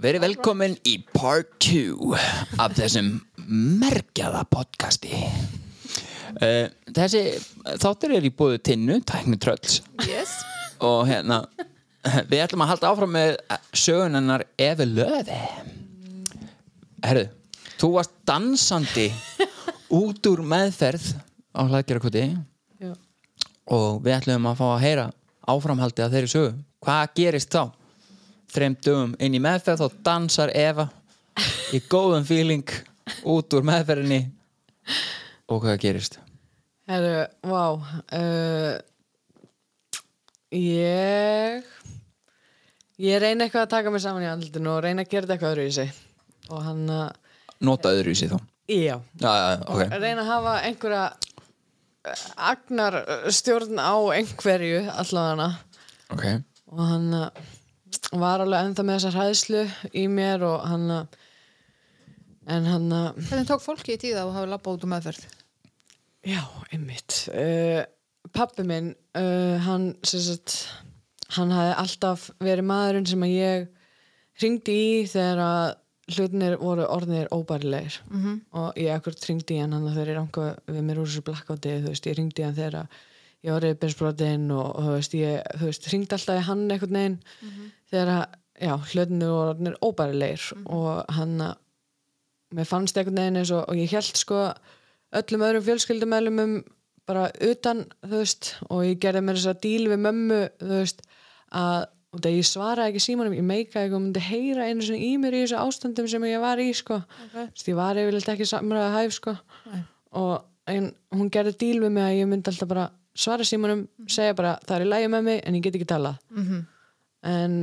verið velkomin í part 2 af þessum merkjaða podcasti uh, Þessi þáttur er í búðu tinnu, tækni trölls Yes. og hérna við ætlum að halda áfram með sögunennar Efi Löði Herðu, þú varst dansandi út úr meðferð á hlaðgerakoti Já. og við ætlum að fá að heyra áframhaldi af þeirri sögu hvað gerist þá? Þreim dögum inn í meðferð þá dansar Eva í góðum feeling út úr meðferðinni. Og hvað gerist? Herru, vá uh, Ég Ég reyna eitthvað að taka mig saman í andlutinu og reyna að gera eitthvað öðru í sig og hann að Nota öðru í sig þá? Já, Já, já, já, ok. Reyna að hafa einhverja uh, agnar stjórn á einhverju allavega Ok, og hann uh, var alveg ennþá með þessa hræðslu í mér og hann uh, en hann uh, Hvernig tók fólki í tíða og hafa labba út um meðferð? Já, einmitt uh, Pappi minn uh, hann sagt hann hafði alltaf verið maðurinn sem að ég hringdi í þegar að hlutinir voru orðinir óbærilegir -hmm. og ég akkurat hringdi í hann hann þegar ég ranga við mér úr þessu blackouti þú veist, ég hringdi í hann þegar að ég var reyðbensbrotin og og þú veist, ég þú veist, hringdi alltaf í hann einhvern veginn þegar að, já, hlutinir voru orðinir óbærilegir og hann að mér fannst einhvern veginn eins og, og ég held sko öllum öðrum fjölskyldumælumum bara utan, þú veist og ég gerði mér þess að díl við mömmu þú veist, að og þegar ég svaraði ekki símanum, ég meika ekki og myndi heyra einu svona í mér í þessu ástandum sem ég var í, sko. Þú veist, ég var yfirleitt ekki samræða hæf, sko Nei. og en, hún gerði díl við mig að ég myndi alltaf bara svara símanum, segja bara það er í lægi með mig en ég get ekki talað. Mhm. en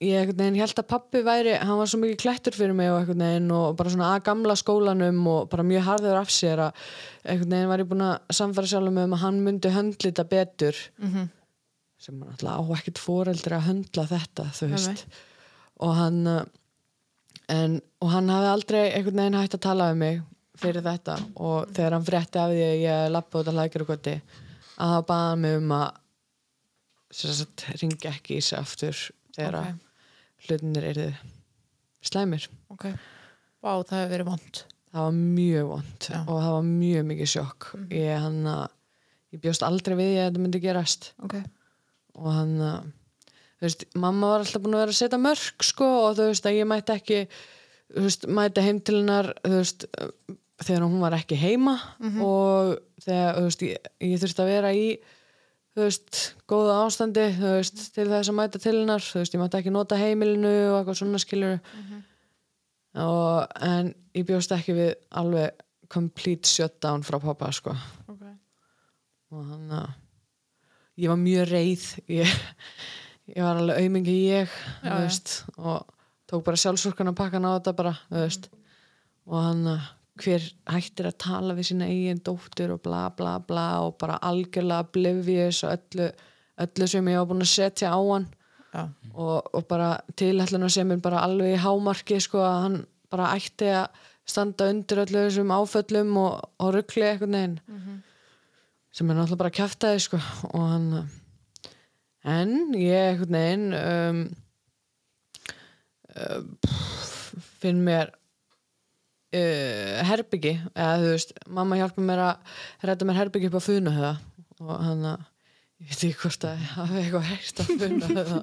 ég held að pappi væri, hann var svo mikið klættur fyrir mig og veginn og bara svona að gamla skólanum og bara mjög harður af sér að einhvern veginn var ég búin að samfæra sjálfum með um að hann myndi höndlita betur. Mhm. sem hann alltaf á ekkert foreldri að höndla þetta þú veist. og hann uh, en, og hann hafði aldrei einhvern veginn hægt að tala um mig fyrir þetta. Og þegar hann frétti af því að ég lappa út að hlækjur og goti að það baða mig um að sagt, ringi ekki í sig aftur þegar Ok. okay. hlutinir eru slæmir Ok. Vá, það hefur verið vond. það var mjög vond Já. og það var mjög mikið sjokk ég, hann, að- ég bjóst aldrei við að þetta myndi gerast Ok. og hann þú veist, mamma var alltaf búin að vera að setja mörg sko og þú veist að ég mætti ekki veist, mætti heim til hennar veist, þegar hún var ekki heima og þegar veist, ég, ég þurfti að vera í veist, góða ástandi veist, til þess að mæta til hennar ég mætti ekki nota heimilinu og eitthvað svona skilur og, en ég bjóst ekki við alveg complete shutdown frá pappa sko. Ok. og hann að ég var mjög reið ég, ég var alveg aumingi ég Já, og tók bara sjálfsvorkan að pakka á þetta bara veist. og hann að hver hættir að tala við sína eigin dóttur og bla bla bla og bara algjörlega oblivious og öllu, öllu sem ég var búin að setja á hann. Já. og, og bara tilhælluna sem er bara alveg í hámarki sko að hann bara ætti að standa undir öllu þessum áföllum og, og ruggli eitthvað neginn sem er náttúrulega bara kjaftaði sko og hann en ég eitthvað neginn um, um, finn mér uh, herbyggi eða þú veist, mamma hjálpa mér að redda mér herbyggi upp á funahöða og hann að ég veit ekki hvort að ég hafi eitthvað heist á funahöða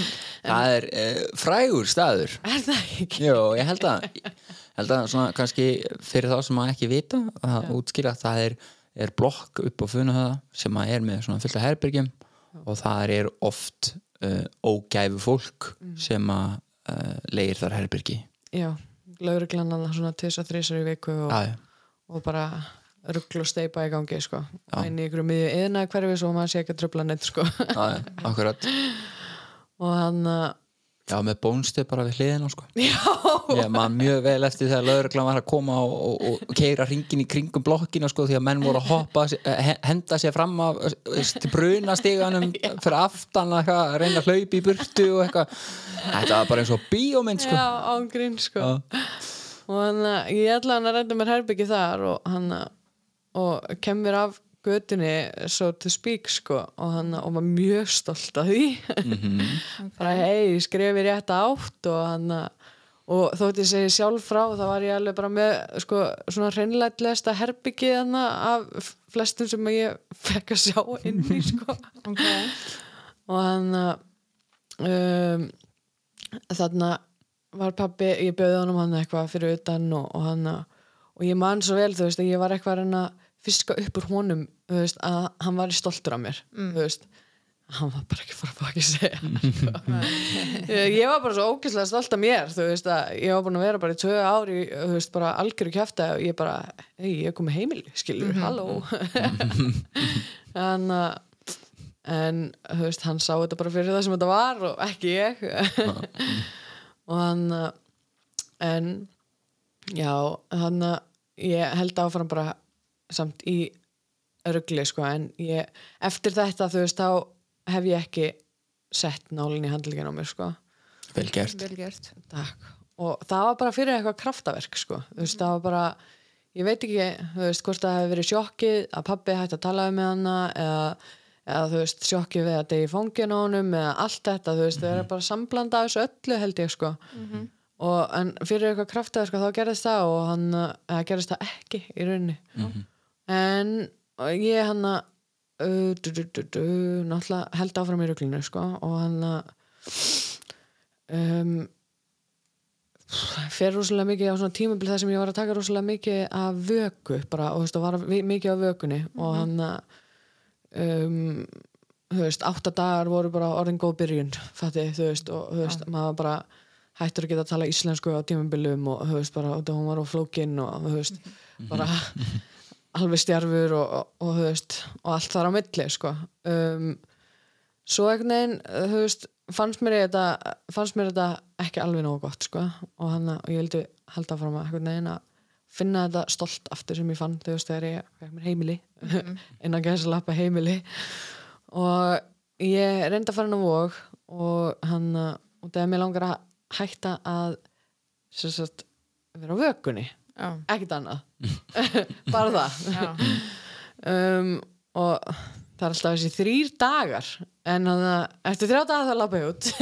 það er uh, frægur staður. Er það ekki? Jó, ég held að held að svona kannski fyrir þá sem að ekki vita að útskýra að það er, er blokk upp á funahöða sem að er með svona fullt af herbergjum og það er oft uh, ógæfu fólk sem að uh, leir þar herbergi Já, lauruglan hann svona tvis að þrísar í viku og, já. og bara ruggl og steipa í gangi sko. Inn í ykkur miðju eðna hverfi svo maður sé ekki að tröfla neitt sko. Já, akkurat. Og hann uh, Já, með bónstu bara við hliðina sko. Já Ég man mjög vel eftir þegar lögreglan var að koma og, og, og keira ringin í kringum blokkina sko, því að menn voru að hoppa eh, he- henda sér fram af eh, til brunastiganum fyrir aftan að reyna að hlaupa í burtu og eitthvað Þetta var bara eins og bíómynd sko. Já, ángrín sko Já. og hann ég ætla hann að reynda mér herbyggi þar og hann og kemur af götunni so to speak sko og hann og var mjög stolt af því bara hei, skrifi rétt átt og hann og þótt ég segi sjálf frá þá var ég alveg bara með sko, svona hreinleitlegasta herbyggið hana af flestum sem ég fekk að sjá inn í sko. okay. og hann um, þarna var pabbi, ég bjöði honum hann eitthvað fyrir utan og, og hann og ég man svo vel, þú veist, að ég var eitthvað að reyna að fiska upp úr honum veist, að hann var stoltur af mér veist, hann var bara ekki fara að ekki segja. Ég var bara svo ógeðslega stolt af mér veist, að ég var búin að vera bara í tvö ári veist, bara algjöru kjæfta og ég bara, ei, ég er komið heimili, skilur halló. En að en þú veist, hann sá þetta bara fyrir það sem þetta var og ekki ég. Og hann uh, en já, hann uh, ég held áfram bara samt í örgli sko, en ég, eftir þetta þú veist, þá hef ég ekki sett nálinn í handlíkinn á mér sko. Vel gert. Vel gert. Takk. og það var bara fyrir eitthvað kraftaverk sko. þú veist, það var bara ég veit ekki, þú veist, hvort það hefði verið sjokkið að pabbi hætti að tala um með hana eða, eða þú veist, sjokkið við að degi fóngin á honum eða allt þetta, þú veist, það er bara samblanda af þessu öllu held ég sko. Og en fyrir eitthvað kraftaverk sko, þá gerðist það og hann, eða gerðist það ekki í rauninni en ég hann að uh, náttúrulega held áfram í ruglinu sko og hann að um, fer rosalega mikið á svona tímabil þar sem ég var að taka rosalega mikið af vöku bara og veist, og var mikið á vökunni. Og hann að um, þú veist, átta dagar voru bara orðin góð byrjun fatti, þú veist, og þú veist, maður bara hættur að geta að tala íslensku á tímabilum og þú veist, bara, og hún var á flókin og þú veist, bara alveg stjarfur og, og, og veist og allt þar á milli, sko. Um, svo einhvern veginn fannst mér þetta fannst mér þetta ekki alveg nógu gott sko. og, hana, og ég vildi halda fram að finna þetta stolt aftur sem ég fann veist þegar ég heimili. Innan gæsa lappa heimili. Og ég reyndi að fara inn á vog og hann og þegar mér langar að hætta að sagt, vera á vökunni ekkert annað. Bara það. Já, um, og það er alltaf þessi þrýr dagar en þannig að eftir þrjá dagar það lappa ég út.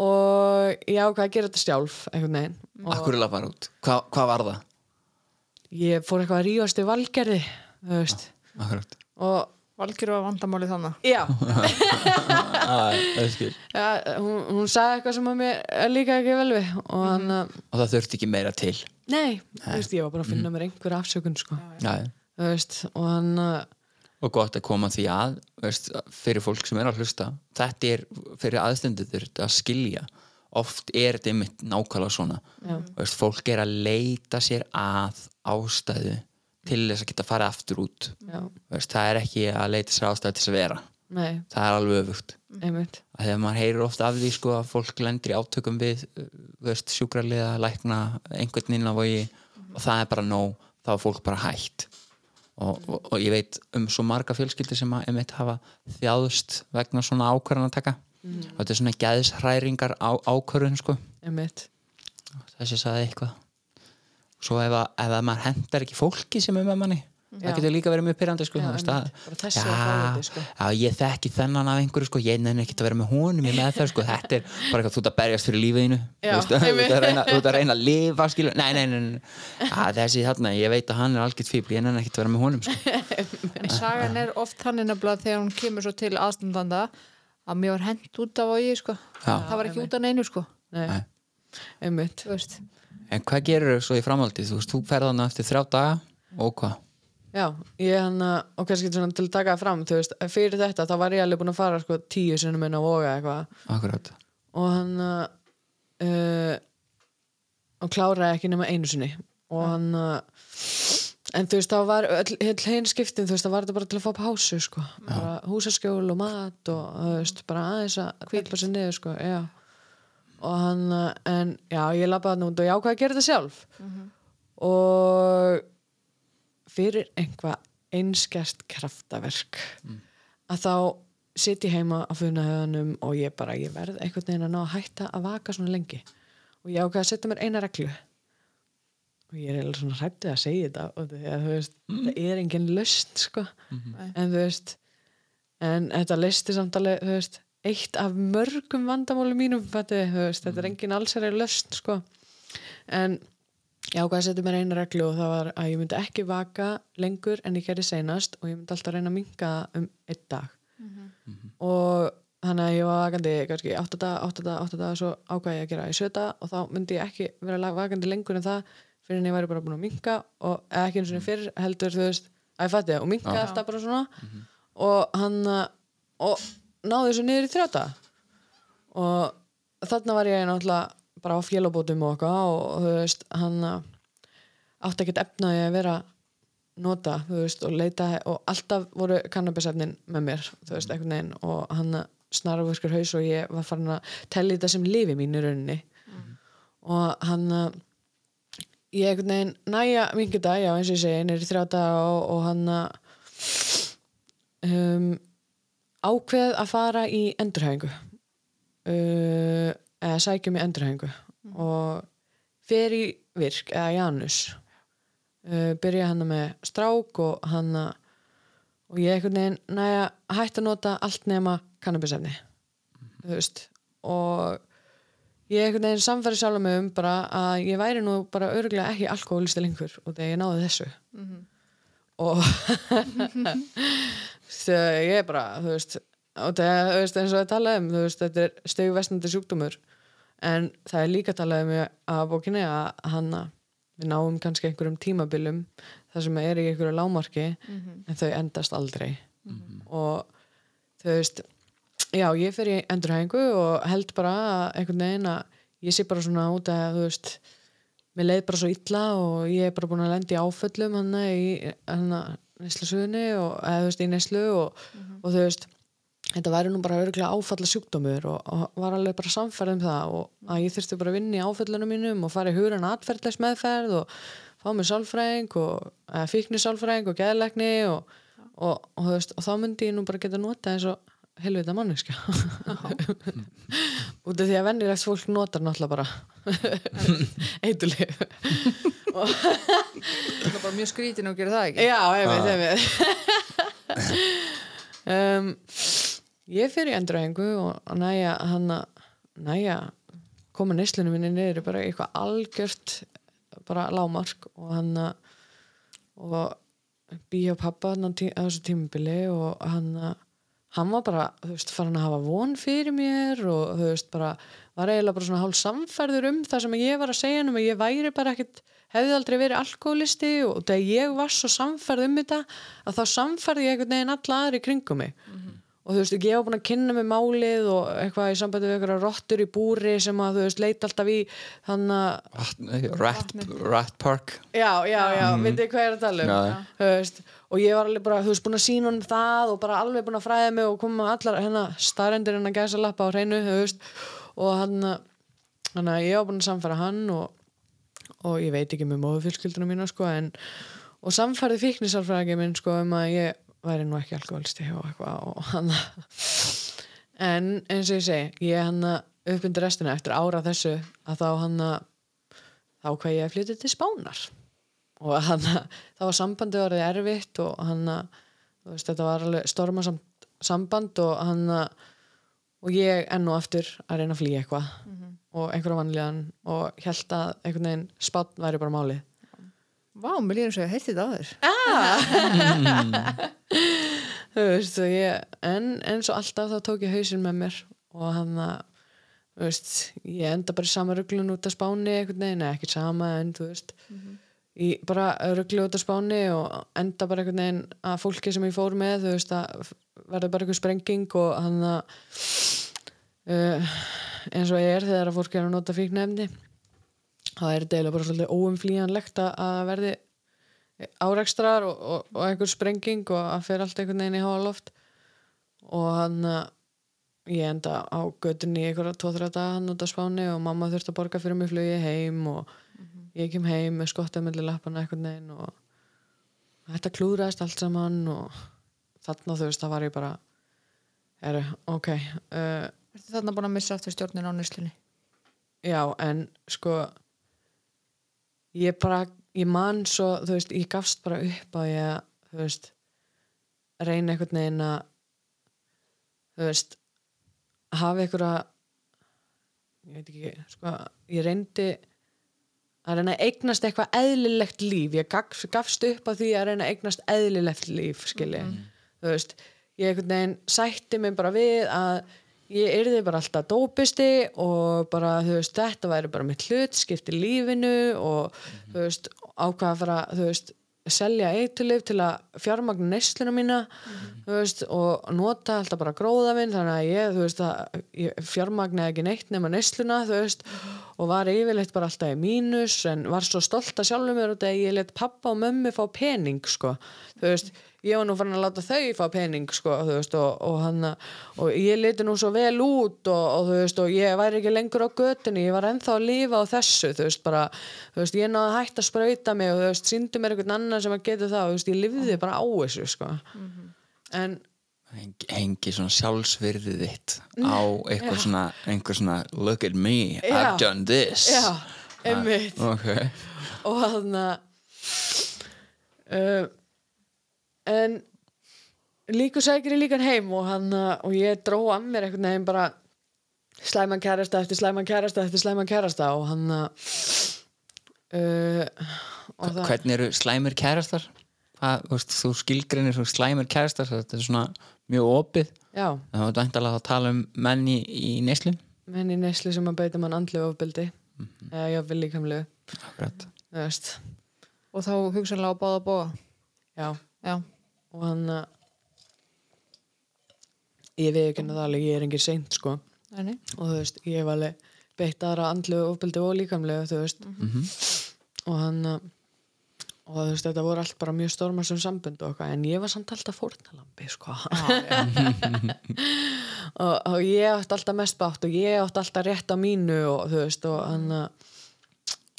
Og ég ákvað að gera þetta sjálf einhvern veginn. Akkur er lapar út, Hva, hvað var það? ég fór eitthvað að rífast í valgerði þú veist. Akkurat. Og Valgjör var vandamáli þannig já, ah, ja, hún, hún sagði eitthvað sem að mér líka ekki vel við og hann, mm Og það þurfti ekki meira til. Nei, þú veist, ég var bara að finna mér einhver afsökun sko, Já, þú veist og hann, uh, og gott að koma því að veist, fyrir fólk sem er að hlusta þetta er fyrir aðstendur að skilja. Oft er þetta einmitt nákvæmlega svona. Veist, fólk er að leita sér að ástæðu til þess að geta farið aftur út. Veist, það er ekki að leita sér ástæðu til þess að vera. Nei, það er alveg öfugt. Að þegar maður heyrir ofta af því sko, að fólk lendir í átökum við uh, veist, sjúkraliða, lækna, einhvern inn á vogi og það er bara nóg. Þá er fólk bara hætt. Og, og, og ég veit um svo marga fjölskyldir sem að einmitt hafa þjáðust vegna svona ákvarðan að taka. Og þetta er svona geðshræringar á, ákvarðun sko. þessi saði eitthvað svo ef, að, ef að maður hendar ekki fólki sem er með manni Já. það getur líka verið mjög pyrrandi sko, Já, þú veist, einmitt. að- Bara þessi fáiði, sko. já, ég þekki þennan af einhverju sko, ég nenni ekki að vera með honum í meðferð sko, þetta er bara eitthvað þú ert að berjast fyrir lífiðinu þú ert að reyna, þú ert að reyna að lifa skilur, nei, nei, nei, nei. Að, þessi þarna, ég veit að hann er algjört fíbl ég nenni ekki að vera með honum sko. en sagan er oft þannig nefnilega þegar hún kemur svo til aðstandanda að mér var hent út af ági sko. Já. það var ekki út af neinu sko. Nei. Einmitt. En hvað gerur þau svo í framhaldi? Þú veist, þú ferðan eftir þrjá daga og hvað? Já, ég hann að, og kannski svona til að taka það fram, þú veist, fyrir þetta þá var ég alveg búin að fara sko tíu sinnum inn á voga eitthvað. Akkurat, og hann að uh, og kláraði ekki nema einu sinni. Og hann að en þú veist, þá var hinn skiptin þú veist, þá var þetta bara til að fá pásu sko. Bara húsaskjól og mat og þú veist, bara aðeins að kvípa sér niður sko, já og hann, að- en já, ég labbaði hann út og ég ákvað að gera þetta sjálf. Og fyrir einhvað einskjast kraftaverk að þá sitt ég heima á funahöðunum og ég bara, ég verð einhvern veginn að ná að hætta að vaka svona lengi. Og ég ákveð að setja mér eina reglu. Og ég er eiginlega svona hrættið að segja þetta og því að þú veist, það er engin löst sko, en þú veist en þetta listi samt alveg, þú veist eitt af mörgum vandamálum mínum fætti, veist, þetta er engin allsæri löst sko. en ég ákvað að setja mér eina reglu og það var að ég myndi ekki vaka lengur en ég gerði seinast og ég myndi alltaf reyna að minka um einn dag. Og þannig að ég var vakandi kannski 8 dag, 8 dag, 8 dag svo ákvað ég að gera í 7 dag og þá myndi ég ekki vera vakandi lengur en það fyrir en ég væri bara búin að minka og ekki eins og fyrir heldur þú veist að ég fætti það og minka alltaf bara svona. Og hann og náði þessu niður í 3 dag og þarna var ég náttúrulega bara á félabótum og eitthvað og þú veist hann átti ekkert efnaði að vera nota, þú veist, og leita og alltaf voru kannabisefnin með mér þú veist, einhvern veginn. Og hann snarafuskur haus og ég var farin að telli þetta sem lifi mín í rauninni. Og hann ég einhvern veginn næja mingi dag, já eins og ég segi, nýri þrjá dag og, og hann um, ákveð að fara í endurhæfingu uh, eða sækjum í endurhæfingu og fer í virk eða Janus uh, byrja hann með strák og hann og ég einhvern veginn næja hætti að nota allt nema kannabisefni þú veist. Og ég einhvern veginn samfæri sjálf mig um bara að ég væri nú bara örgulega ekki alkoholisti lengur og þegar ég náði þessu og þegar ég er bara þú veist, og það, þú veist eins og það talaði um þú veist, þetta er steguvestnandi sjúkdómur. En það er líka talað um að bókinni að hann við náum kannski einhverjum tímabilum þar sem er í einhverju lámarki en þau endast aldrei. Og þú veist já, ég fer í endurhæfingu og held bara að einhvern veginn að ég sé bara svona út að þú veist mér leið bara svo illa og ég er bara búin að lendi áföllum hann í hann neslusögunni og eða þú veist í neslu og, og þú veist þetta væri nú bara örgulega áfalla sjúkdómur og, og var alveg bara samferð um það og að ég þurfti bara að vinna í áföllunum mínum og fara í huran atferðlegs meðferð og fá mér sálfræðing og fíkni sálfræðing og geðlegni og, og, og, þú veist, og þá myndi ég nú bara geta nota eins og helvita manneska út af því að vennilegt fólk notar náttúrulega bara eitulíf Það er bara mjög skrítin og gera það ekki. Já, einmitt, einmitt um, Ég fer í endurhæfingu og næja hann að næja koma neyslunum minni niður bara eitthvað algjört bara lámark og hann að og býja pappa hann á þessu tímubili og hann að hann var bara, þú veist, farin að hafa von fyrir mér og þú veist, bara var eiginlega bara svona hálf samferður um það sem ég var að segja um að ég væri bara ekkit hefði aldrei verið alkoholisti og þegar ég var svo samferð um þetta að þá samferði ég einhvern veginn alla aðri kringum mig og þú veist, ég var búin að kynna mig málið og eitthvað í sambandi við eitthvað rottur í búri sem að þú veist, leita alltaf í þannig Rat, rat Park já, já, já, mm. veitir hvað ég er að tala um Já. þú veist, og ég var alveg bara, þú veist, búin að sína honum það og bara alveg búin að fræða mig og koma með allar hérna starendir hérna gæsa lappa á hreinu, þú veist og hann hann að ég var búin að samfæra hann og, og ég veit ekki með móðufylskildunum mína sko, en og samfærði fíknisálfræðagi minn sko um að ég væri nú ekki alkoholisti og eitthvað og hann en eins og ég segi ég hann uppbyndir restina eftir ára þessu að þá hann þá hvað ég flytja til Spánar. Og hann þá var sambandi orðið erfitt og hann veist þetta var alveg stormasamt samband og hann og ég enn og aftur að reyna að flýja eitthvað. Og einhverja vanlíðan og held að einhvern veginn spánn væri bara málið Vá, mér líður svo að ég heiti þetta áður. Þú veist ég, en eins og alltaf þá tók ég hausinn með mér og hann að þú veist, ég enda bara í sama rugglun út af spáni einhvern veginn, eða ekki sama en þú veist í bara rugglu út af spáni og enda bara einhvern veginn að fólki sem ég fór með þú veist að verður bara einhver sprenging og hann að uh, eins og ég er þegar að fólk er að nota fíknefni þá er eiginlega bara svolítið óumflýjanlegt að- verði árekstrar og, og, og einhver sprenging og að fer allt einhvern veginn í háa loft og hann uh, ég enda á göttunni í einhverja 2-3 daga hann út af spáni og mamma þurfti að borga fyrir mig flugi heim og ég kem heim með skottið mellir lappana einhvern veginn og þetta klúðraðist allt saman og þarna þú veist það var ég bara er, ok uh, Ertu þarna búin að missa aftur stjórnin á nýslunni? Já, en sko ég bara, ég man svo þú veist, ég gafst bara upp að ég, þú veist reyna einhvern veginn að þú veist hafa einhverja ég veit ekki sko, ég reyndi að reyna að eignast eitthvað eðlilegt líf. Ég gaf, gafst upp á því að reyna að eignast eðlilegt líf skilji. Þú veist, ég einhvern veginn sætti mig bara við að ég yrði bara alltaf dópisti og bara, þú veist, þetta væri bara mitt hlut, skipti lífinu og þú veist, ákvaða að fara, þú veist selja eitulif til að fjármagna neysluna mína þú veist, og nota alltaf bara gróðavinn þannig að ég, ég fjármagnaði ekki neitt nema neysluna, þú veist og var yfirleitt bara alltaf í mínus en var svo stolt að sjálfum mér út að ég let pappa og mömmu fá pening sko, þú veist, ég var nú farin að láta þau fá pening sko, þú veist, og, og hann og ég leti nú svo vel út og, og þú veist, og ég væri ekki lengur á götunni ég var ennþá að lifa á þessu þú veist, bara, þú veist, ég náði hætta að sprauta mig og þú veist, síndi mér einhvern annan sem að geta það, þú veist, ég lifði bara á þessu sko, en hengi, hengi svona sjálfsvirðið þitt á eitthvað svona, einhver svona look at me, Já. I've done this. Já, einmitt. Ok, og hann uh, en líku sækir ég líkan heim og hann og ég dró að mér einhvern veginn bara slæman kærasta eftir slæman kærasta eftir slæman kærasta. Og hann uh, og það hvernig eru slæmir kærastar? Hvað, þú, þú skilgreinir svo slæmir kærastar þetta er svona mjög opið. Já, það var dæntalega að tala um menn í, í neslum menn í nesli sem að beita mann andlu eða ég vil líkamlegu. Akkurat. þú veist, og þá hugsanlega á báða bóa já. Já, og hann uh, ég veit ekki það alveg, ég er engin seint sko. Enni og þú veist, ég hef alveg beitt aðra andlu ofbeldi og líkamlegu þú veist. Og hann uh, og þú veist, þetta voru allt bara mjög stormar sem sambund og eitthvað, en ég var samt alltaf fórnalambi sko. Og, og ég átti alltaf mest bátt og ég átti alltaf rétt á mínu og þú veist, og hann uh,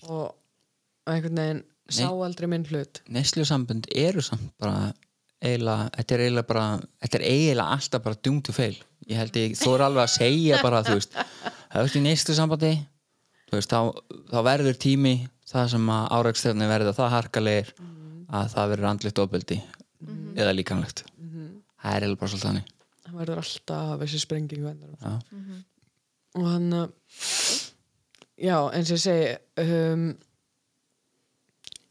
og einhvern veginn sá aldrei minn hlut. Neslu sambund eru samt bara eiginlega, þetta er eiginlega bara þetta er eiginlega alltaf bara to fail. Ég held ég, þú er alveg að segja bara þú veist, það veist í neyslu sambandi þú veist, þá, þá verður tími það sem að áreikstöfni verða það harkalegir að það verður andlitt ofbeldi eða líkanlegt það er eiginlega bara svolítið þannig. Hann verður alltaf þessi sprenging vendur Já. og hann uh, já, eins og ég segi um,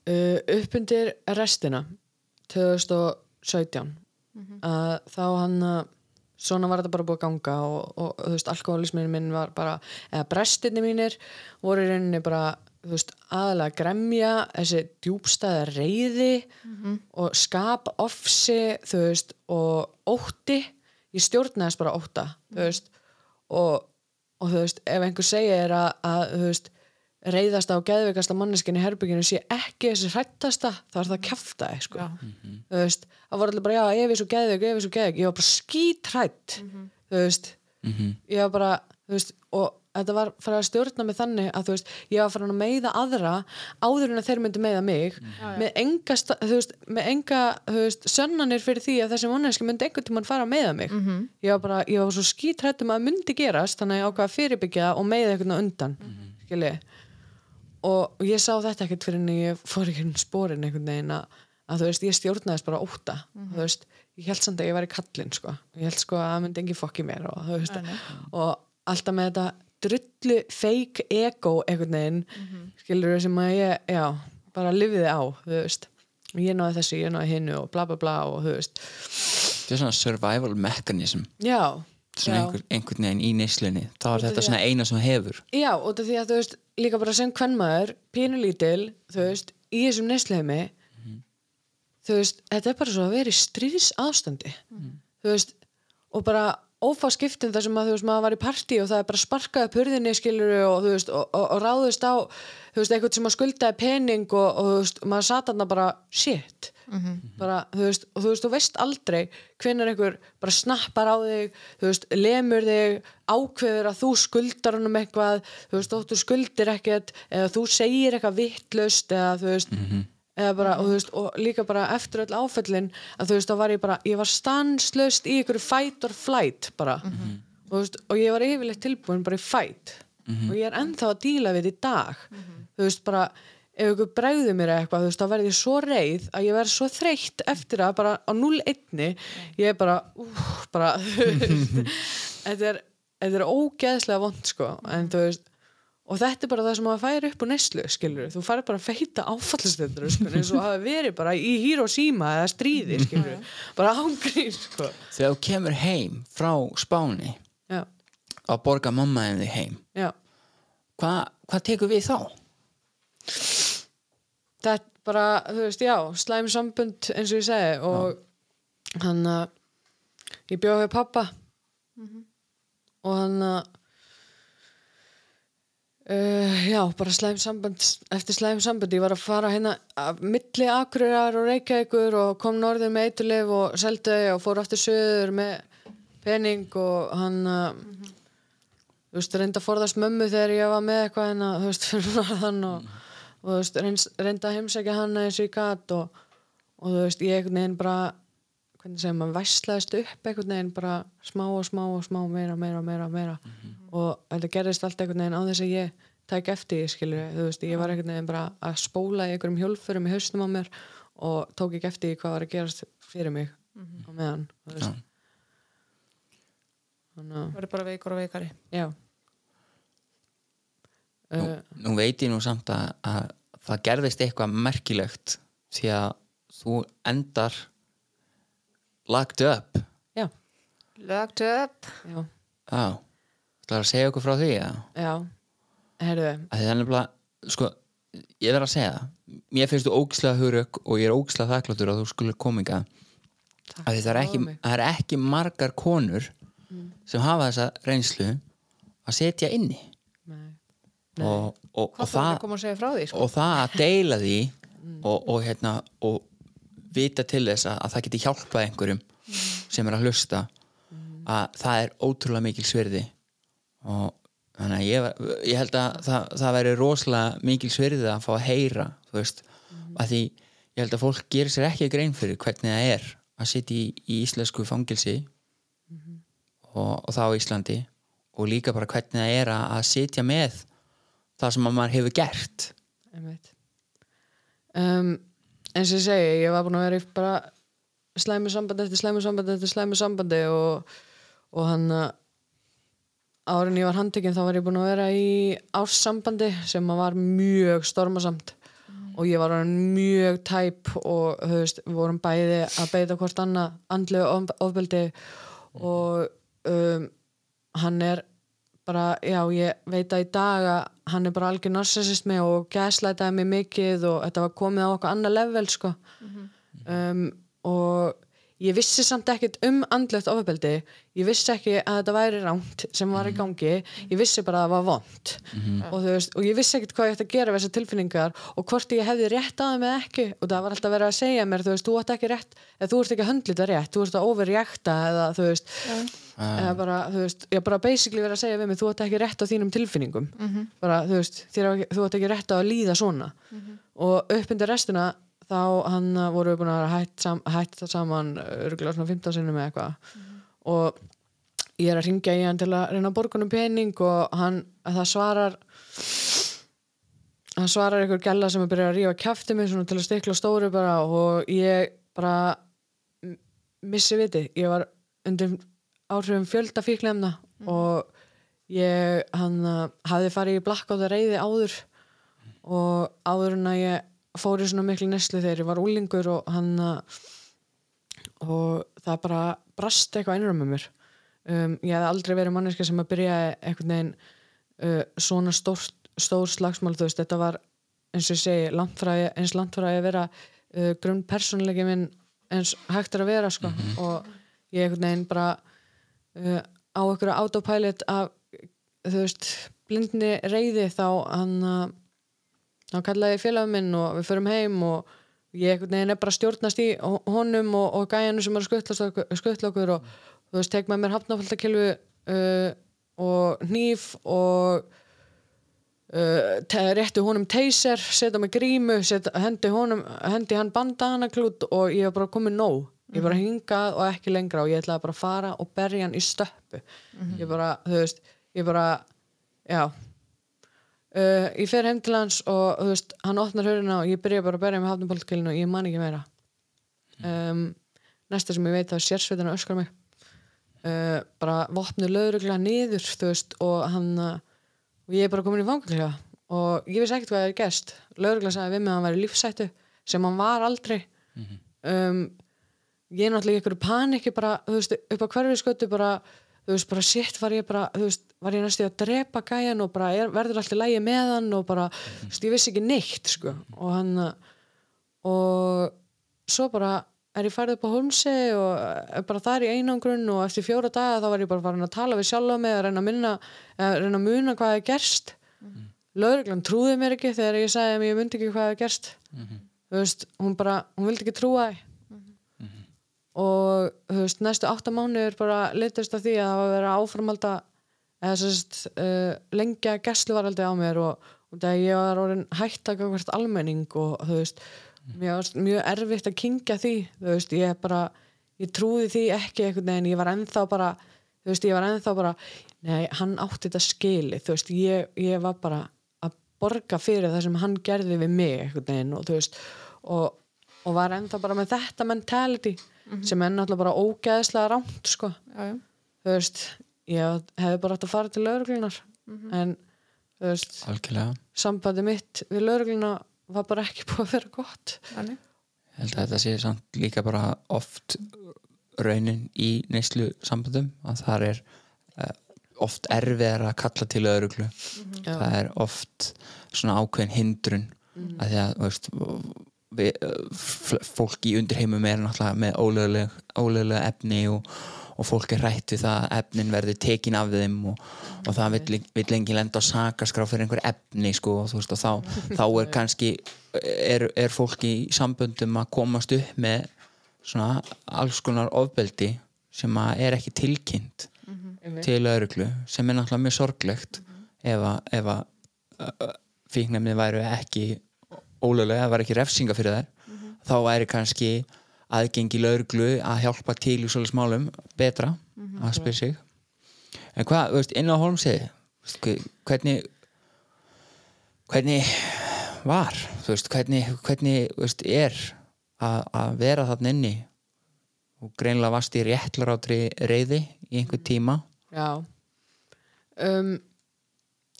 uh, uppundir restina 2017 að þá hann uh, svona var þetta bara búið að ganga og, og þú veist, alkoholismin minn var bara eða brestinni mínir voru í rauninni bara veist, aðalega gremja þessi djúbstæða reyði og skap ofsi, þú veist, og ótti. Ég stjórnaðist bara ótta þú veist, og, og þú veist, ef einhver segir að, að þú veist, reyðasta og geðveikasta manneskinn í herbygginu sé ekki þessi hrættasta, þá er það kjaftaði sko. þú veist, það voru allir bara já, ef ég er svo geðveik, ef ég er svo geðveik. Ég var bara skítrætt þú veist, ég var bara þú veist, og þetta var farið að stjórna mig þannig að þú veist, ég var farin að meiða aðra áður en að þeir myndu meiða mig. Með enga, veist, með enga þú veist, sönnanir fyrir því að þessi manneski myndi einhvern tímann fara að meiða mig. Ég var bara, ég var svo skítrættum að myndi gerast þannig að ég ákvað að fyrirbyggja og meiða einhvern á undan skilji og, ég sá þetta ekkert fyrir en ég fór ekki inn spórin einhvern veginn að, að þú veist, ég stjórnaðist bara óta þú veist, ég held samt að ég væri kallinn sko, ég held sko að það myndi engi fokki mér og þú veist, og alltaf með þetta drullu fake ego einhvern veginn, skilur sem að ég, já, bara lifiði á þú veist, og ég náði þessu, ég náði hinnu og bla bla bla og þú veist. Þetta er svona survival mechanism. Já, svona já. einhver, einhvern veginn í neyslunni. Þá er þetta svona eina sem hefur. Já, út af því að þú veist, líka bara sem kvennmaður, pínulítil, þú veist, í þessum neysleimi, þú veist, þetta er bara svo að vera í stríðs ástandi, þú veist, og bara ófá skiptin þar sem að þú veist, maður var í partí og það er bara sparkað upp hurðinni skilur og þú veist, og, og, og ráðist á, þú veist, eitthvað sem að skuldaði pening og, og þú veist, maður sat þarna bara, shit, bara, þú veist, og þú veist, þú veist aldrei hvenær einhver bara snappar á þig, þú veist, lemur þig, ákveður að þú skuldar honum eitthvað, þú veist, þóttu skuldir ekkert, eða þú segir eitthvað vittlust, eða þú veist, eða bara, og þú veist, og líka bara eftir öll áföllin, að þú veist, þá var ég bara, ég var stanslöst í ykkur fight or flight, bara, og þú veist, og ég var yfirleitt tilbúin bara í fight, og ég er ennþá að díla við þetta í dag, þú veist, bara, ef ykkur bregður mér eitthvað, þú veist, þá verð ég svo reið að ég verð svo þreytt eftir að bara á 0-1 ég er bara, úf, bara þú veist, þetta er þetta er ógeðslega vond sko. En þú veist og þetta er bara það sem maður fær upp úr neslu skilur þú fær bara að feita áfallastundur sko, eins og hafa verið bara í Hiroshima eða stríði skilur bara ángríð sko. Þegar þú kemur heim frá Spáni já, að borga mamma en þig heim já. hvað hva tekur við þá? þetta er bara, þú veist, já, slæm sambund eins og ég segi og hann að ég bjóði við pappa og hann að uh, já, bara slæm sambund eftir slæm sambund, ég var að fara hérna að milli Akureyrar og Reykjavíkur og kom norður með eitulif og seldi þau og fór aftur söður með pening og hann að þú veist, reynda að forðast mömmu þegar ég var með eitthvað hérna, þú veist, fyrir norðan og, og þú veist, reynda að heimsækja hann eins og ég gat og, og þú veist, ég veginn bara hvernig segir maður, væslaðist upp einhvern veginn bara smá og smá og smá meira, meira, meira, meira. Og þetta gerðist allt einhvern veginn á þess að ég tæk eftir, því, skilur, þú veist, ég var einhvern veginn bara að spóla í einhverjum hjólfurum í haustum á mér og tók ekki eftir hvað var að gerast fyrir mig á meðan, þú veist. Þannig að verður bara veikur og veikari. Já. Nú, uh, nú veit ég nú samt að, að það gerðist eitthvað merkilegt því að þú endar lagt upp Já, lögt upp já, Já, þú ætlar að segja okkur frá því já? Herðu, að það er nefnilega sko, ég verð að segja það. Mér finnst þú ógislega hugurök og ég er ógislega þakkláttur að þú skulle kominga takk að það er ekki, fyrir mig. það er ekki margar konur sem hafa þessa reynslu að setja inni. Nei. og, og, og, hvað þú það, að koma að segja frá því sko? og það að deila því og, og, hérna, og vita til þess að, að það geti hjálpað einhverjum sem er að hlusta að það er ótrúlega mikil svirði og þannig að ég, ég held að það, það væri rosalega mikil svirði að fá að heyra þú veist, að því ég held að fólk gerir sér ekki grein fyrir hvernig það er að sitja í, í íslensku fangilsi og, og það á Íslandi og líka bara hvernig það er að, að sitja með það sem að maður hefur gert. Einmitt. um, eins og ég segi ég var búin að vera í bara slæmu sambandi eftir slæmu sambandi eftir slæmu sambandi og, og hann að árin ég var handtekinn þá var ég búin að vera í ársambandi sem var mjög stormasamt. Og ég var mjög tæp og við vorum bæði að beita hvort annað andlu ofbeldi og um, hann er bara, já, ég veit að í dag að hann er bara algjör narsisist með og gæslætaði mig mikið og þetta var komið á okkur annað level sko. Um, og ég vissi samt ekkert um andlegt ofabeldi ég vissi ekki að þetta væri rámt sem var í gangi, ég vissi bara að það var vond og, þú veist, og ég vissi ekkert hvað ég ætti að gera við þessar tilfinningar og hvort ég hefði rétt að þeim eða ekki. Og það var alltaf verið að segja mér, þú veist, þú ætti ekki rétt eða þú ert ekki að höndla þetta rétt, þú ert að overreakta eða þú veist eða bara, þú veist, ég bara basically verið að segja við mig þú ætti ekki rétt á þínum tilfinningum. Bara, þú veist, þér, þú ætti ekki rétt á þá hann uh, voru við búin að vera hætt, sam, hætt það saman örgulega svona 15 sinnum eða eitthvað. Og ég er að ringja í hann til að reyna að borga honum pening og hann, það svarar hann svarar einhver gælla sem er byrjað að rífa kjafti mig svona til að stikla á stóru bara og ég bara missi viti, ég var undir áhrifum fjölda fíklemna og ég hann uh, hafði farið í blackout að reyði áður og áður en að ég fór í svona miklu neslu þegar ég var úlingur og hann uh, og það bara brast eitthvað einrum með mér. Um, ég hef aldrei verið manneska sem að byrja einhvern veginn uh, svona stór, stór slagsmál þú veist, þetta var eins og ég segi ég- eins ég að vera uh, grunn persónleiki minn eins hægt er að vera sko. Og ég einhvern veginn bara uh, á einhverju autopilot af þú veist, blindni reyði þá hann uh, þá kallaði félagum minn og við förum heim og ég einhvern veginn er bara stjórnast í ho- honum og, og gæjanum sem er að skutla okkur, og þú veist, tek með mér hafnafaldakilfu uh, og hníf og uh, rétti honum teyser setja með grímu, setja, hendi honum hendi hann bandanaklút og ég var bara komið nóg, ég bara hingað og ekki lengra og ég ætlaði bara að fara og berja hann í stöppu. Ég bara, þú veist, ég bara já uh, ég fer heim til hans og þú veist, hann opnar höruna og ég byrja bara að berja með hafnabóltkilinu og ég man ekki meira. Um, næsta sem ég veit er sérsveitin að öskra mig. Uh, bara vopnu lögregla niður þú veist og hann og ég er bara komin í fangaklega og ég vissi ekkert hvað það er gerst. Lögregla sagði við mig að hann væri lífsættu sem hann var aldrei. Um, ég er náttúrulega í einhverju paniki bara, þú veist, upp á hverfi skötu bara, þú veist, bara shit var ég bara, þú veist, var ég næstu að drepa gæjan og bara er, verður alltaf lægi með hann og bara, þú veist, ég vissi ekki neitt sko, og hann og svo bara er ég færið upp á Holmsi og er bara þar í einangrun og eftir fjóra daga þá var ég bara farin að tala við sjálfa mig að reyna að minna, að reyna að muna hvað er gerst. Mm. lögreglan trúði mér ekki þegar ég sagði að ég myndi ekki hvað er gerst. Þú veist, hún bara, hún vildi ekki trúa því og veist, næstu átta mánuður bara litast af því að það var að vera áframalda eða sérst uh, lengja gæsluvaraldi á mér og, og þegar ég var orðin hægt að gafast almenning og þú veist var mjög erfitt að kingja því þú veist, ég bara ég trúði því ekki einhvern veginn, ég var ennþá bara þú veist, ég var ennþá bara nei, hann átti þetta skili, þú veist ég, ég var bara að borga fyrir það sem hann gerði við mig einhvern veginn og þú veist og, og var ennþá bara með þetta mentality sem er náttúrulega bara ógeðslega rámt sko, já, þú veist ég hefði bara átt að fara til lauruglunar en þú veist algjörlega. sambandi mitt við laurugluna var bara ekki búið að vera gott. Þannig. Ég held að þetta sé samt líka bara oft raunin í neyslu sambandum að það er uh, oft erfiðar að kalla til öðruglu Já. það er oft svona ákveðin hindrun. Að því að þú veist, við, f- fólk í undirheimum er náttúrulega með ólöguleg, ólögulega efni og, og fólk er rætt við það að efnin verði tekin af þeim og, og það vill, vill engin lenda á sakaskrá fyrir einhver efni sko, og, þú veist, og þá, þá er kannski er, er fólk í samböndum að komast upp með svona alls konar ofbeldi sem að er ekki tilkynnt til öðruglu sem er náttúrulega mjög sorglegt ef að, ef að fíknefni væru ekki ólöglega, það var ekki refsinga fyrir þær þá væri kannski aðgengi lögreglu að hjálpa til í svolítið smálum betra að spyrja sig. En hvað, þú veist, inn á Holmsiði hvernig hvernig var, þú veist, hvernig hvernig, veist, er að, að vera þarna inni? Og greinlega varst í réttlarátri reyði í einhver tíma. Já. Um,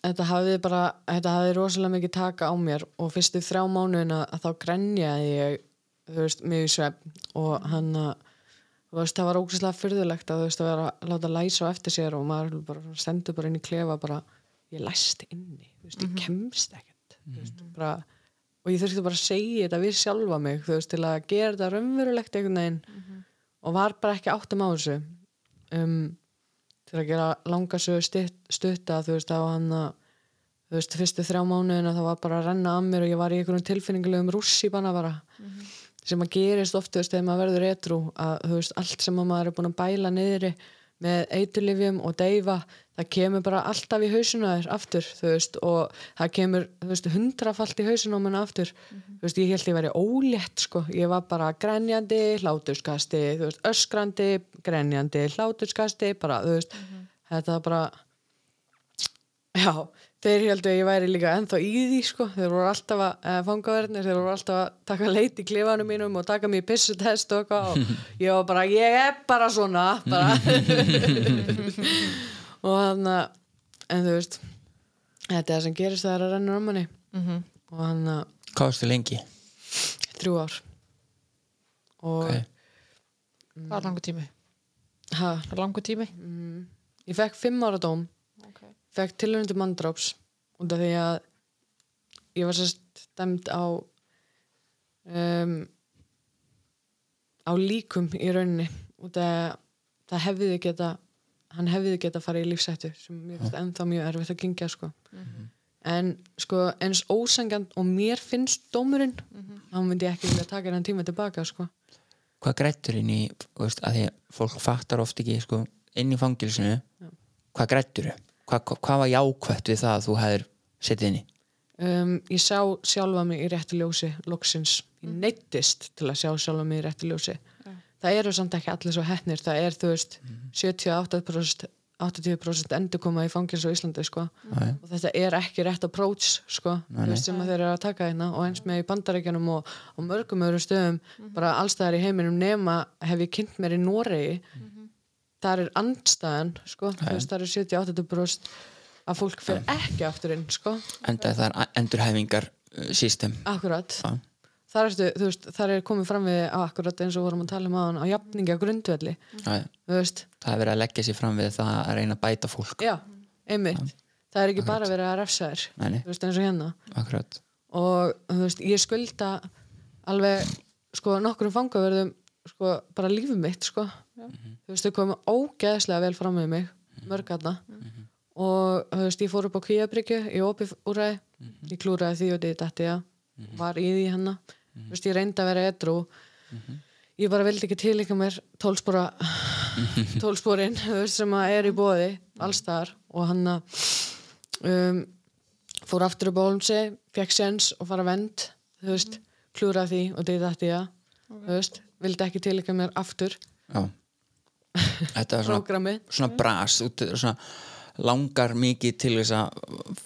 þetta hafði bara þetta hafði rosalega mikið taka á mér og fyrstu þrjá mánuðina að þá grenjaði ég þú veist, í svefn og hann að þú veist, það var ógæslega fyrðulegt að þú veist að vera að láta læsa á eftir sér og maður bara stendur bara inn í klefa bara, ég læst inni þú veist, ég kemst ekkert þú veist, bara, og ég þurfti bara að segja þetta við sjálfa mig, þú veist, til að gera þetta raunverulegt einhvern veginn og var bara ekki áttum á þessu. Um, til að gera langa sögur stutt, stutta þú veist, á hann að þú veist, fyrstu þrjá mánuðina það var bara að renna að mér og ég var í einhverjum tilfinningulegum rússi bara bara sem að gerist oft, þú veist, þegar maður verður etru að, þú veist, allt sem að maður er búin að bæla niðri með eiturlifjum og deyfa, það kemur bara alltaf í hausuna þér aftur, veist og það kemur, veist, hundrafalt í hausuna á manna aftur, þú veist, ég held ég væri ólétt, sko, ég var bara grenjandi, hláturskasti, öskrandi grenjandi, hláturskasti bara, þú veist, þetta bara já, þeir heldur að ég væri líka ennþá í því sko, þeir voru alltaf að eh, fangaverðnir, þeir voru alltaf að taka leit í klifanum mínum og taka mér pissutest og eitthvað og ég var bara, ég er bara svona bara og hann að en þú veist þetta er það sem gerist það er að renna um manni Mhm. og hann að Hvað varstu lengi? þrjú ár og Ok. Það er langur tími ha, Það er langur tími ég fekk fimm ára dóm okay. Fekk tilhörundu manndráps út af því að ég var sérst dæmd á um, á líkum í rauninni út af að það hefði geta hann hefði geta farið í lífsættu sem mér finnst ennþá mjög erfitt að gengja sko. en sko eins ósangjant og mér finnst dómurinn þá myndi ég ekki vilja taka hennan tíma tilbaka sko. Hvað grættur inn í, veist, að því að fólk fattar oft ekki, sko, inn í fangilsinu hvað grættur Hva, hva, hvað var jákvætt við það að þú hefðir setið inni? um, ég sá sjálfa mig í réttu ljósi loksins, ég neittist til að sjá sjálfa mig í réttu ljósi. Það eru samt ekki allir svo hefnir það er þú veist 78% 80% endur koma í fangins á Íslandi sko. Nei. og þetta er ekki rétt approach sko, þú veist, sem að þeir eru að taka hérna. Og eins með í bandaríkjanum og, og mörgum öðrum stöðum bara allstæðar í heiminum nema hef ég kynnt mér í Noregi það er andstæðan sko, þú veist, það er 70-80 bróst að fólk fyrir ekki aftur inn sko, enda það er endurhæfingar uh, system. Akkurat. Já. þar, ertu, veist, þar er komið fram við á akkurat eins og vorum að tala um aðan á jafningi á grundvelli, það er verið að leggja sér fram við það að reyna að bæta fólk. Já, einmitt, það er ekki bara verið að refsa þér, veist, eins og hérna. Akkurat. Og veist, ég skulda alveg, sko, nokkrum fangaverðum sko, bara lífið mitt, sko. Þú veist, þau komu ógeðslega vel fram með mig, mörg aðna og þú veist, ég fór upp á kvíabryggju í opið úræði, ég klúraði því og þetta dætti ég, var í því hennar þú veist, ég reyndi að vera edru ég bara vildi ekki tilíka mér tólspora tólsporin, þú veist, sem að er í bóði allstaðar og hann að um, fór aftur upp á Holmsi, fekk séns og fara vend, þú veist klúraði því og þetta ég þú veist, vildi ekki tilíka mér aftur. Já. þetta er svona, svona bras svona langar mikið til þess að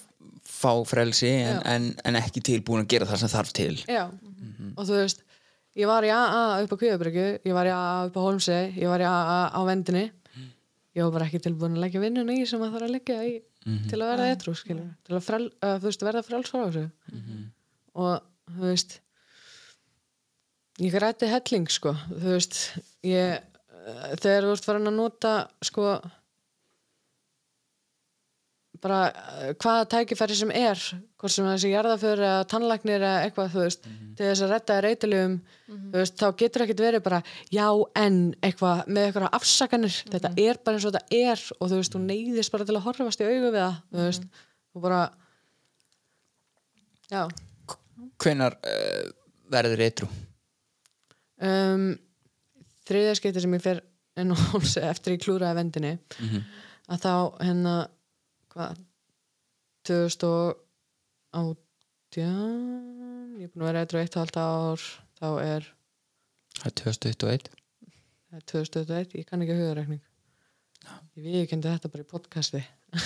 fá frelsi en, en, en ekki tilbúin að gera það sem þarf til. Já, og þú veist ég var í AA upp á Kvíðabryggu ég var í AA upp á Holmsi, ég var í AA á vendinni. Ég var bara ekki tilbúin að leggja vinnuna í sem að þarf að leggja í til að verða eitthrú, til að frel, þú veist, verða frels frá þessu. Og þú veist ég græti helling sko, þú veist ég, uh, þegar þú veist farin að nota sko bara uh, hvaða tækifæri sem er hvort sem þessi jarðaför eða tannlagnir eða eitthvað þú veist til þess að redda reytilegum þú veist þá getur ekkert verið bara já en eitthvað með eitthvað afsakanir. Þetta er bara eins og þetta er og þú veist þú neyðist bara til að horfast í augu við það þú veist og bara já. Hvenar uh, verður eitru um, þriðja skeiti sem ég fer inn á hólsi eftir ég klúraði vendinni að þá hérna hvað 2018 ég er búin að vera eitthvað eitt og halvt ár þá er það er 2021 það er 2021, ég kann ekki að hugarekning ég viðkendi þetta bara í podcasti.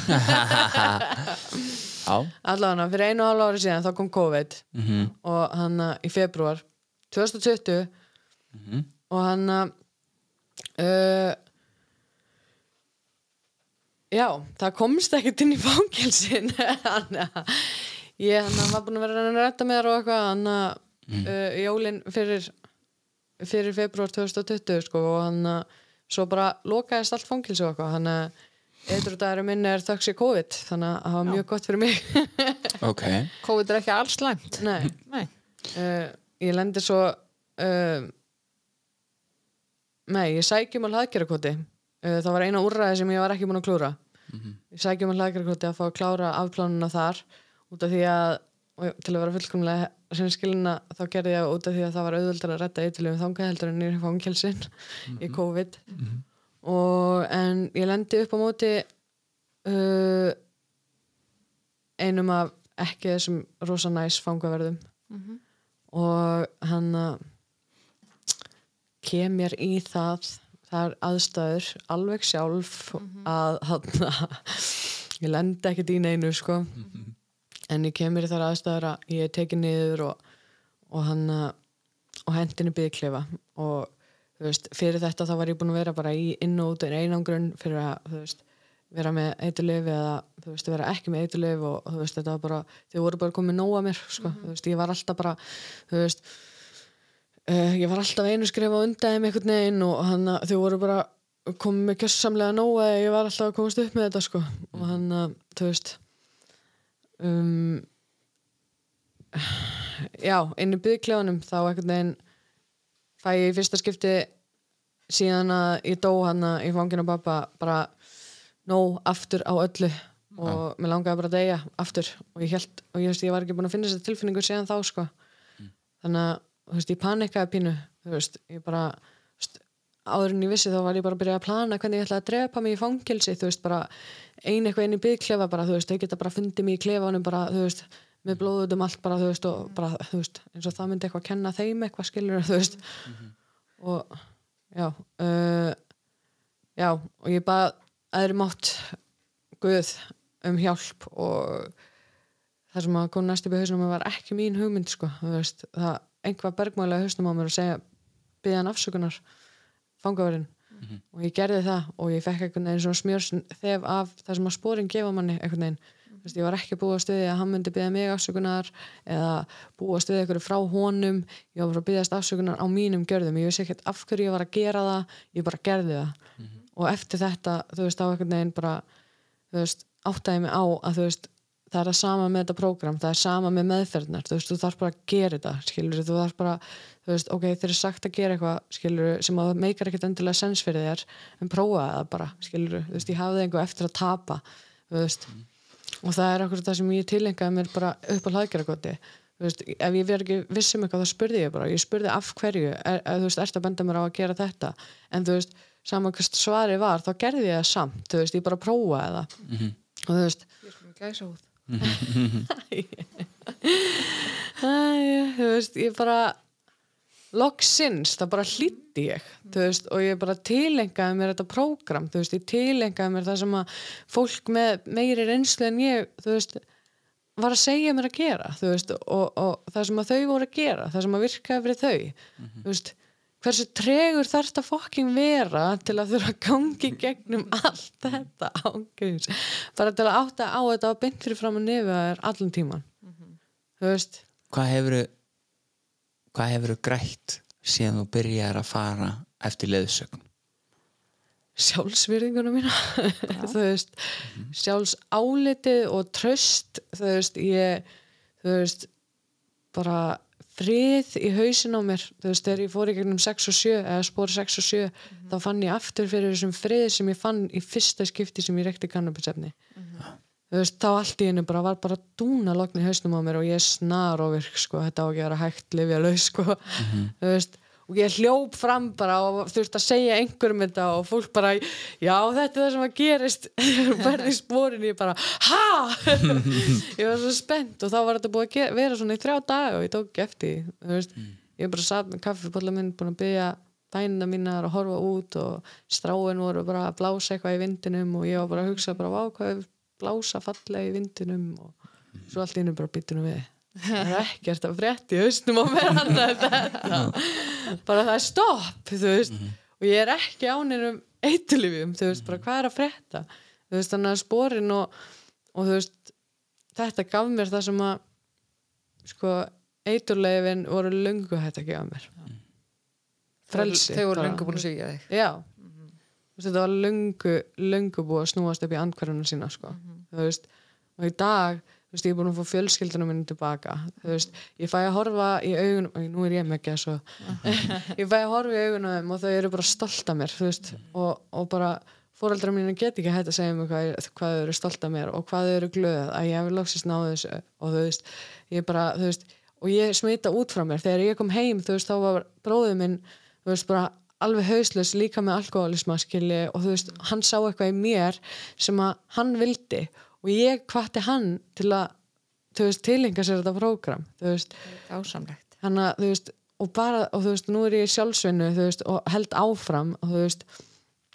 Allavega fyrir einu og hálf ári síðan þá kom COVID. Mhm, og hann í februar 2020 og hann uh, já, það komst ekkert inn í fangelsin hann ég hann var búin að vera að að rætta með þér og eitthvað hann uh, jólin fyrir fyrir februar 2020 sko, og hann uh, svo bara lokaðist allt fangelsi og eitthvað hann uh, eitthvað dagurinn minn er þöks í COVID þannig að það var mjög gott fyrir mig. Ok. COVID er ekki alls slæmt. Nei. Nei. uh, ég lendi svo uh, nei, ég sækjum að hlaðgerakoti uh, það var eina úrræði sem ég var ekki búin að klúra ég sækjum að hlaðgerakoti að fá að klára afplánuna þar. Út af því að og til að vera fullkomlega sem skilina þá gerði ég út af því að það var auðvöldar að redda eitthvað þangað heldur en nýri fangelsin í COVID. Og en ég lendi upp á móti uh, einum af ekki þessum rosa næs fangaverðum. Og hann uh, kem mér í það þar aðstæður alveg sjálf að hann ég lendi ekkert í neinu sko. En ég kem mér í þar aðstæður að ég er tekið niður og, og hann uh, og hendinni byggklefa og þú veist, fyrir þetta þá var ég búin að vera bara í inn og út en einangrun fyrir að þú veist, vera með eiturlif eða þú veist, vera ekki með eiturlif og þú veist, þetta var bara, þau voru bara komið nóg að mér, sko, þú veist, ég var alltaf bara þú veist uh, ég var alltaf einu skrifa undan þeim einhvern veginn og hann, þau voru bara komið með kjössamlega nóg að ég var alltaf að komast upp með þetta, sko. Og hann, þú veist um já, inn í byggklefanum þá einhvern veginn fæ ég í fyrsta skipti síðan að ég dó hann í fanginu pappa bara nóg aftur á öllu og mér langaði bara að deyja aftur. Og ég held, og ég veist, ég var ekki búin að finna þessa tilfinningu síðan þá, sko. Þannig að, veist, ég panikaði pínu þú veist, ég bara áður en ég vissi þá var ég bara að byrja að plana hvernig ég ætlaði að drepa mig í fangilsi þú veist, bara ein eitthvað inn í byggklefa bara, þú veist, þau geta bara fundið mig í klefanum bara, þú veist, með blóðut um allt bara, þú veist, og bara, þú veist, eins og það myndi eitthvað að kenna þeim eitthvað skilur, þú veist. Og já uh, já, og ég bað aðri mátt Guð um hjálp og það sem að kom næst upp í hausnum var ekki mín hugmynd sko, þú veist, það einhvað bergmálega hausnum á mér að segja byggja hann afsökunar fangaverinn og ég gerði það og ég fekk einhvern veginn svona smjörs þef af það sem að spórin gefa manni einhvern veginn. Þú veist, ég var ekki búið að stuði að hann myndi byggja mig afsökunar eða búið að stuði einhverju frá honum. Ég var bara að byggjast afsökunar á mínum gjörðum. Ég vissi ekkert af hverju ég var að gera það ég bara gerði það. Og eftir þetta þú veist á einhvern veginn bara þú veist áttaði mig á að þú veist það er það sama með þetta prógram, það er sama með meðferðnar, þú veist, þú þarf bara að gera þetta skilur, þú þarf bara, þú veist, ok þeir eru sagt að gera eitthvað, skilur sem að meikar ekkert endilega sens fyrir þér en prófa það bara, skilur, þú veist, ég hafði einhver eftir að tapa, þú veist. Og það er okkur það sem ég tilengaði mér bara upp á hlaðgeragoti þú veist, ef ég verð ekki vissum eitthvað þá spurði ég bara, ég spurði af hverju er, er, þú veist, ert að benda mér á að Æ, þú veist, ég bara loksins, það bara hlýtti ég veist, og ég bara tilengaði mér þetta prógram, þú veist, ég tilengaði mér það sem að fólk með meiri reynslu en ég, þú veist var að segja mér að gera, þú veist og, og það sem að þau voru að gera, það sem að virkaði fyrir þau, þú veist hversu tregur þarf þetta fokking vera til að þurfa að gangi gegnum allt þetta ángriðs bara til að átta á þetta og beint fyrir fram að nefi að er allan tíman þú veist? Hvað hefur hvað hefur grætt síðan þú byrjar að fara eftir leðsögn sjálfsvirðinguna mína. Þú veist, sjálfsálitið og tröst þú veist, ég þú veist, bara frið í hausin á mér. Þú veist, þegar ég fór í gegnum 6 og 7 eða spór 6 og 7, þá fann ég aftur fyrir þessum frið sem ég fann í fyrsta skipti sem ég rekti kannabisefni. Þú veist, þá allt í hennu bara var bara dúna logni í hausnum á mér og ég er snar og virk, sko, þetta á ekki að vera hægt lifja laus, sko, þú veist og ég hljóp fram bara og þurfti að segja einhverjum þetta og fólk bara já þetta er það sem að gerist. Verði í spórinu ég bara ha? Ég var svo spennt og þá var þetta búið að vera svona í þrjá dag og ég tók ekki eftir veist, ég bara satt með kaffipólla minn búin að byggja bænina mínar að horfa út og stráin voru bara að blása eitthvað í vindinum og ég var bara að hugsa bara hvað er blása fallega í vindinum? Og svo allt innum bara byttunum við það er ekkert að frétti í hausnum á mér bara það er stopp þú veist. Og ég er ekki ánir um eitulifjum þú veist bara hvað er að frétta? Þú veist þannig að sporin og, og þú veist þetta gaf mér það sem að sko eiturleifin voru löngu hægt að gefa mér. Frelsi Þau voru lengur búin að svíja þig. já. Veist, þetta var löngu, löngu búið að snúast upp í andhverjunum sína sko. þú veist, og í dag þú veist, ég er búin að fá fjölskyldunum minni tilbaka. Þú veist, ég fæ að horfa í augun og nú er ég með ekki svo. Ég fæ að horfa í augunum og þau eru bara stolt af mér þú veist, og, og bara fóreldrar mínu get ekki hægt að segja mig hvað, hvað þau eru stolt af mér og hvað þau eru glöð að ég hefur loksist náðu þessu. Og þú veist, ég bara, þú veist og ég smita út frá mér, þegar ég kom heim þú veist, þá var bróðið minn þú veist, bara alveg hauslös líka með alkoholisma skilji og þú veist, hann sá eitthvað í mér sem að hann vildi og ég hvatti hann til að þú veist, tilenga sér þetta prógram Ásamlegt. að og bara, og þú veist, nú er ég sjálfsvinnu veist, og held áfram og veist,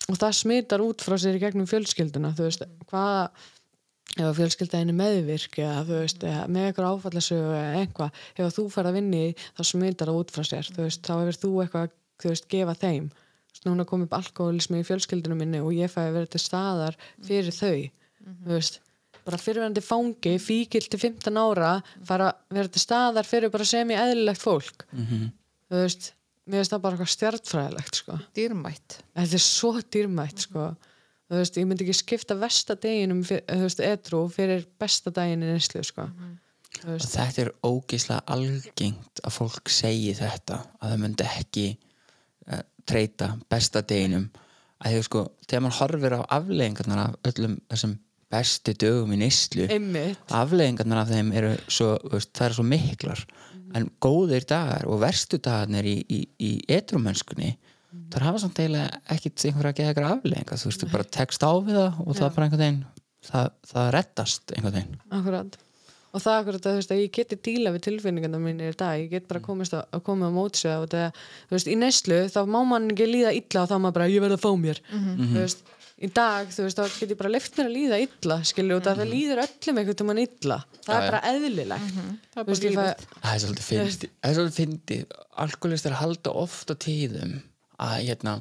og það smitar út frá sér í gegnum fjölskylduna, þú veist hvaða ef að fjölskylda einu meðvirk eða veist, eða með eitthvað áfallasögu eða eitthvað, ef þú fer að vinni þá smitar það út frá sér, veist, þá hefur þú eitthvað, þú veist, gefa þeim. Núna komið upp alkoholismi í fjölskyldunum minni og ég fæ að vera til staðar fyrir þau, þú veist bara fyrirverandi fangi, fíkil til 15 ára, fara að vera til staðar fyrir bara semi eðlilegt fólk þú veist, mér finnst það bara eitthvað stjartfræðilegt, sko. Dýrmætt. þetta er svo dýrmætt sko. Þú veist, ég myndi ekki skipta versta deginum fyr, þú veist, edru fyrir besta daginn í neyslu sko. Þú og veist, þetta er ógeðslega algengt að fólk segi þetta að það myndi ekki uh, treyta besta deginum. Að því sko, þegar mann horfir á afleggingarnar af öllum þessum bestu dögum í einmitt. Afleggingarnar af þeim eru svo, veist, það eru svo miklar. En góðir dagar og verstu dagarnir í, í, í etrumönskunni þar hafa samt eiginlega ekkit einhverja að geða eitthvað afleggingar, þú veist, þú bara tekst á við það og það bara einhvern veginn það, það reddast einhvern veginn. Akkurat. Og það akkurat að þú veist að ég geti díla við tilfinningarna mínir í dag, ég get bara komist að, að koma á mótsöða og það, þú veist, í neyslu þá má mann ekki líða illa og þá maður bara ég verð að fá mér, þú veist í dag, þú veist, þá get ég bara leift mér að líða illa skilju, og það líður öllum einhvern tímann illa, það er bara eðlilegt. Það er þú veist, bara lífið. Það er svolítið fyndið. Það er svolítið fyndið. Alkoholistar halda oft á tíðum að hérna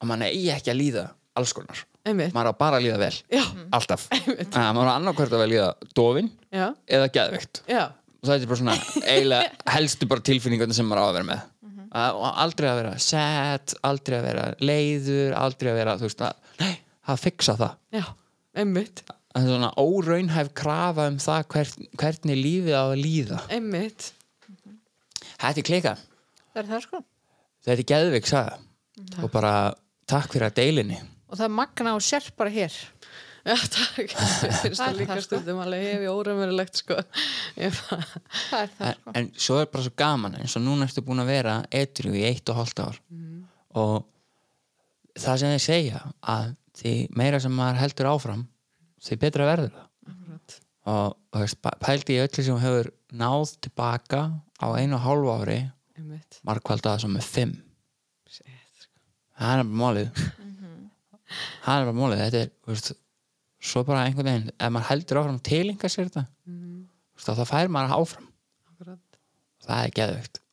að mann eigi ekki að líða alls konar. Maður á bara að líða vel, já, alltaf. Að maður á annarkvært að vel líða dofin já, eða geðveikt. Já. Og það er bara svona eiginlega helstu bara tilfinningarnir sem maður á að vera með. Að, og aldrei að vera sad aldrei að vera leiður aldrei að vera, þú veist, að, nei, að fixa það. Já, einmitt, er svona óraunhæf krafa um það hvern, hvernig lífið á að líða. Einmitt. Þetta er klika, Það er það sko. Þetta er geðveik saga. Og bara takk fyrir að deilinni og það magna og sér bara hér. Já, takk, ég finnst Það það er líka sko. stundum alveg hefi óraumverulegt sko. Ég það er það en, sko. en svo er bara svo gaman eins og núna ertu búin að vera etru í eitt og hálft ár. Og það sem þeir segja að því meira sem maður heldur áfram því betra verður það. Og pældi í öllu sem hefur náð tilbaka á einu og hálfu ári það sem með fimm. Það er bara málið. Það er bara málið. Þetta er, veist, svo bara einhvern veginn ef maður heldur áfram tilinga sér þetta mm. veist, þá fær maður áfram. Akkurat, það er geðvögt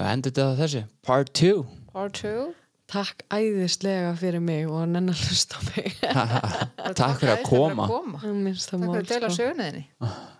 og endur þetta á þessu. Part 2 Part 2 takk æðislega fyrir mig og að nennan hlusta á mig. Takk fyrir að koma. Takk mál fyrir að deila sko. sögniðinni